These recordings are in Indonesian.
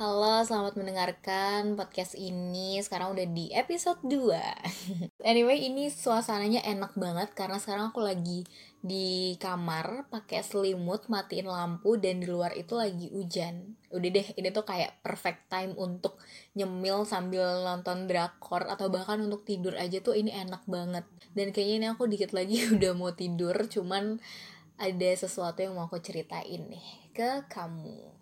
Halo, selamat mendengarkan podcast ini. Sekarang udah di episode 2. anyway, ini suasananya enak banget karena sekarang aku lagi di kamar pakai selimut, matiin lampu dan di luar itu lagi hujan. Udah deh, ini tuh kayak perfect time untuk nyemil sambil nonton drakor atau bahkan untuk tidur aja tuh ini enak banget. Dan kayaknya ini aku dikit lagi udah mau tidur, cuman ada sesuatu yang mau aku ceritain nih ke kamu.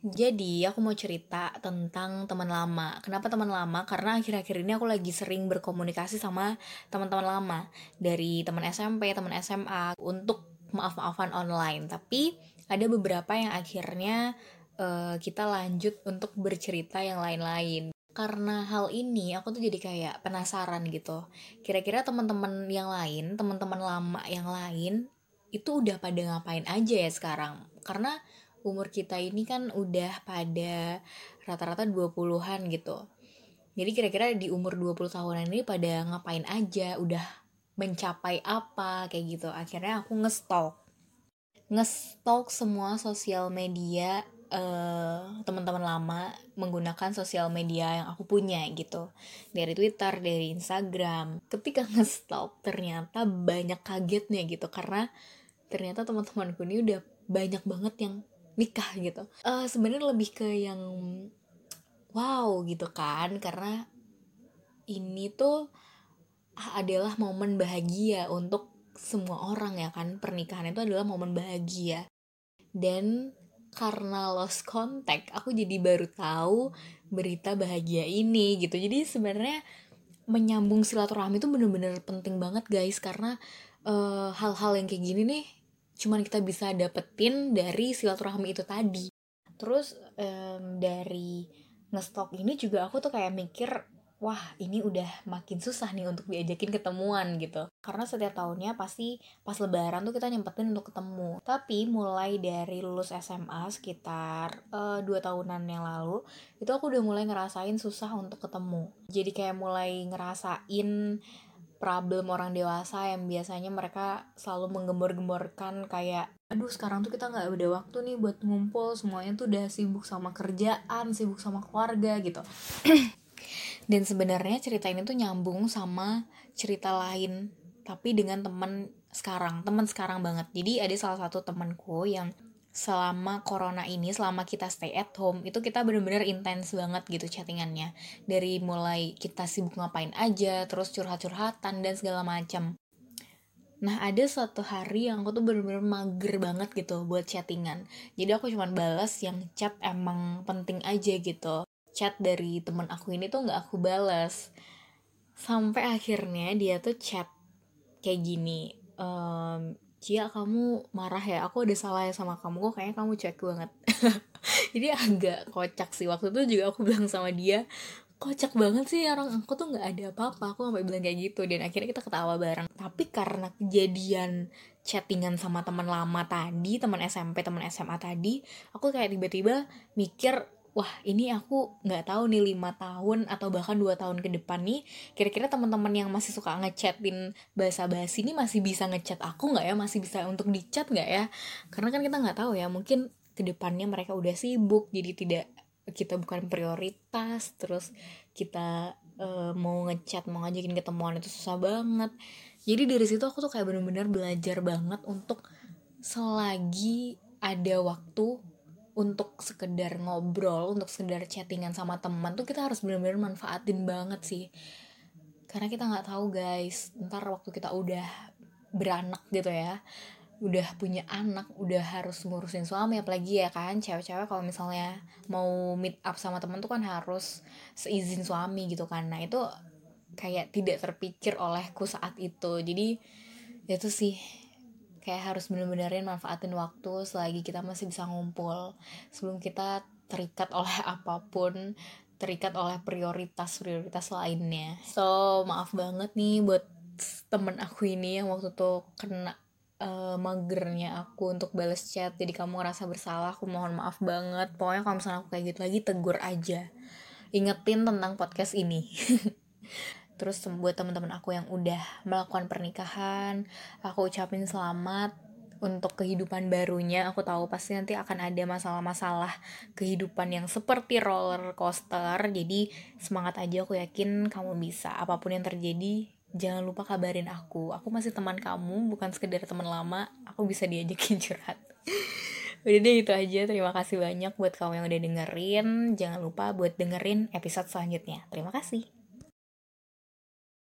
Jadi aku mau cerita tentang teman lama. Kenapa teman lama? Karena akhir-akhir ini aku lagi sering berkomunikasi sama teman-teman lama dari teman SMP, teman SMA untuk maaf-maafan online. Tapi ada beberapa yang akhirnya uh, kita lanjut untuk bercerita yang lain-lain. Karena hal ini aku tuh jadi kayak penasaran gitu. Kira-kira teman-teman yang lain, teman-teman lama yang lain itu udah pada ngapain aja ya sekarang? Karena umur kita ini kan udah pada rata-rata 20-an gitu. Jadi kira-kira di umur 20 tahunan ini pada ngapain aja, udah mencapai apa kayak gitu. Akhirnya aku ngestok. Ngestok semua sosial media uh, teman-teman lama menggunakan sosial media yang aku punya gitu. Dari Twitter, dari Instagram. Ketika ngestok ternyata banyak kagetnya gitu karena ternyata teman-temanku ini udah banyak banget yang nikah gitu. Uh, sebenarnya lebih ke yang wow gitu kan karena ini tuh adalah momen bahagia untuk semua orang ya kan. Pernikahan itu adalah momen bahagia. Dan karena lost contact aku jadi baru tahu berita bahagia ini gitu. Jadi sebenarnya menyambung silaturahmi itu bener-bener penting banget guys karena eh, hal-hal uh, yang kayak gini nih cuman kita bisa dapetin dari silaturahmi itu tadi. Terus um, dari ngestok ini juga aku tuh kayak mikir wah ini udah makin susah nih untuk diajakin ketemuan gitu. Karena setiap tahunnya pasti pas lebaran tuh kita nyempetin untuk ketemu. Tapi mulai dari lulus SMA sekitar uh, dua tahunan yang lalu itu aku udah mulai ngerasain susah untuk ketemu. Jadi kayak mulai ngerasain problem orang dewasa yang biasanya mereka selalu menggembor-gemborkan kayak aduh sekarang tuh kita nggak ada waktu nih buat ngumpul semuanya tuh udah sibuk sama kerjaan sibuk sama keluarga gitu. Dan sebenarnya cerita ini tuh nyambung sama cerita lain tapi dengan teman sekarang teman sekarang banget. Jadi ada salah satu temanku yang selama corona ini selama kita stay at home itu kita bener-bener intens banget gitu chattingannya. Dari mulai kita sibuk ngapain aja terus curhat-curhatan dan segala macam nah ada suatu hari yang aku tuh bener-bener mager banget gitu buat chattingan. Jadi aku cuma balas yang chat emang penting aja gitu. Chat dari temen aku ini tuh nggak aku balas sampai akhirnya dia tuh chat kayak gini um, Cia kamu marah ya aku ada salah ya sama kamu kok kayaknya kamu cuek banget. Jadi agak kocak sih waktu itu juga aku bilang sama dia kocak banget sih orang aku tuh nggak ada apa-apa aku sampai bilang kayak gitu dan akhirnya kita ketawa bareng. Tapi karena kejadian chattingan sama teman lama tadi teman SMP teman SMA tadi aku kayak tiba-tiba mikir wah ini aku nggak tahu nih lima tahun atau bahkan dua tahun ke depan nih kira-kira teman-teman yang masih suka ngechatin bahasa basi ini masih bisa ngechat aku nggak ya? Masih bisa untuk dicat nggak ya? Karena kan kita nggak tahu ya mungkin ke depannya mereka udah sibuk jadi tidak kita bukan prioritas terus kita uh, mau ngechat mau ngajakin ketemuan itu susah banget. Jadi dari situ aku tuh kayak bener-bener belajar banget untuk selagi ada waktu untuk sekedar ngobrol untuk sekedar chattingan sama teman tuh kita harus benar-benar manfaatin banget sih. Karena kita nggak tahu guys ntar waktu kita udah beranak gitu ya udah punya anak udah harus ngurusin suami apalagi ya kan cewek-cewek kalau misalnya mau meet up sama temen tuh kan harus seizin suami gitu kan. Nah itu kayak tidak terpikir olehku saat itu. Jadi itu sih kayak harus bener-benerin manfaatin waktu selagi kita masih bisa ngumpul. Sebelum kita terikat oleh apa pun terikat oleh prioritas-prioritas lainnya. So maaf banget nih buat temen aku ini yang waktu tuh kena uh, magernya aku untuk balas chat. Jadi kamu ngerasa bersalah aku mohon maaf banget. Pokoknya kalau misalnya aku kayak gitu lagi tegur aja. Ingetin tentang podcast ini terus buat teman-teman aku yang udah melakukan pernikahan aku ucapin selamat untuk kehidupan barunya. Aku tahu pasti nanti akan ada masalah-masalah kehidupan yang seperti roller coaster. Jadi semangat aja aku yakin kamu bisa. Apa pun yang terjadi jangan lupa kabarin aku. Aku masih teman kamu bukan sekedar teman lama. Aku bisa diajakin curhat. Udah deh itu aja. Terima kasih banyak buat kamu yang udah dengerin. Jangan lupa buat dengerin episode selanjutnya. Terima kasih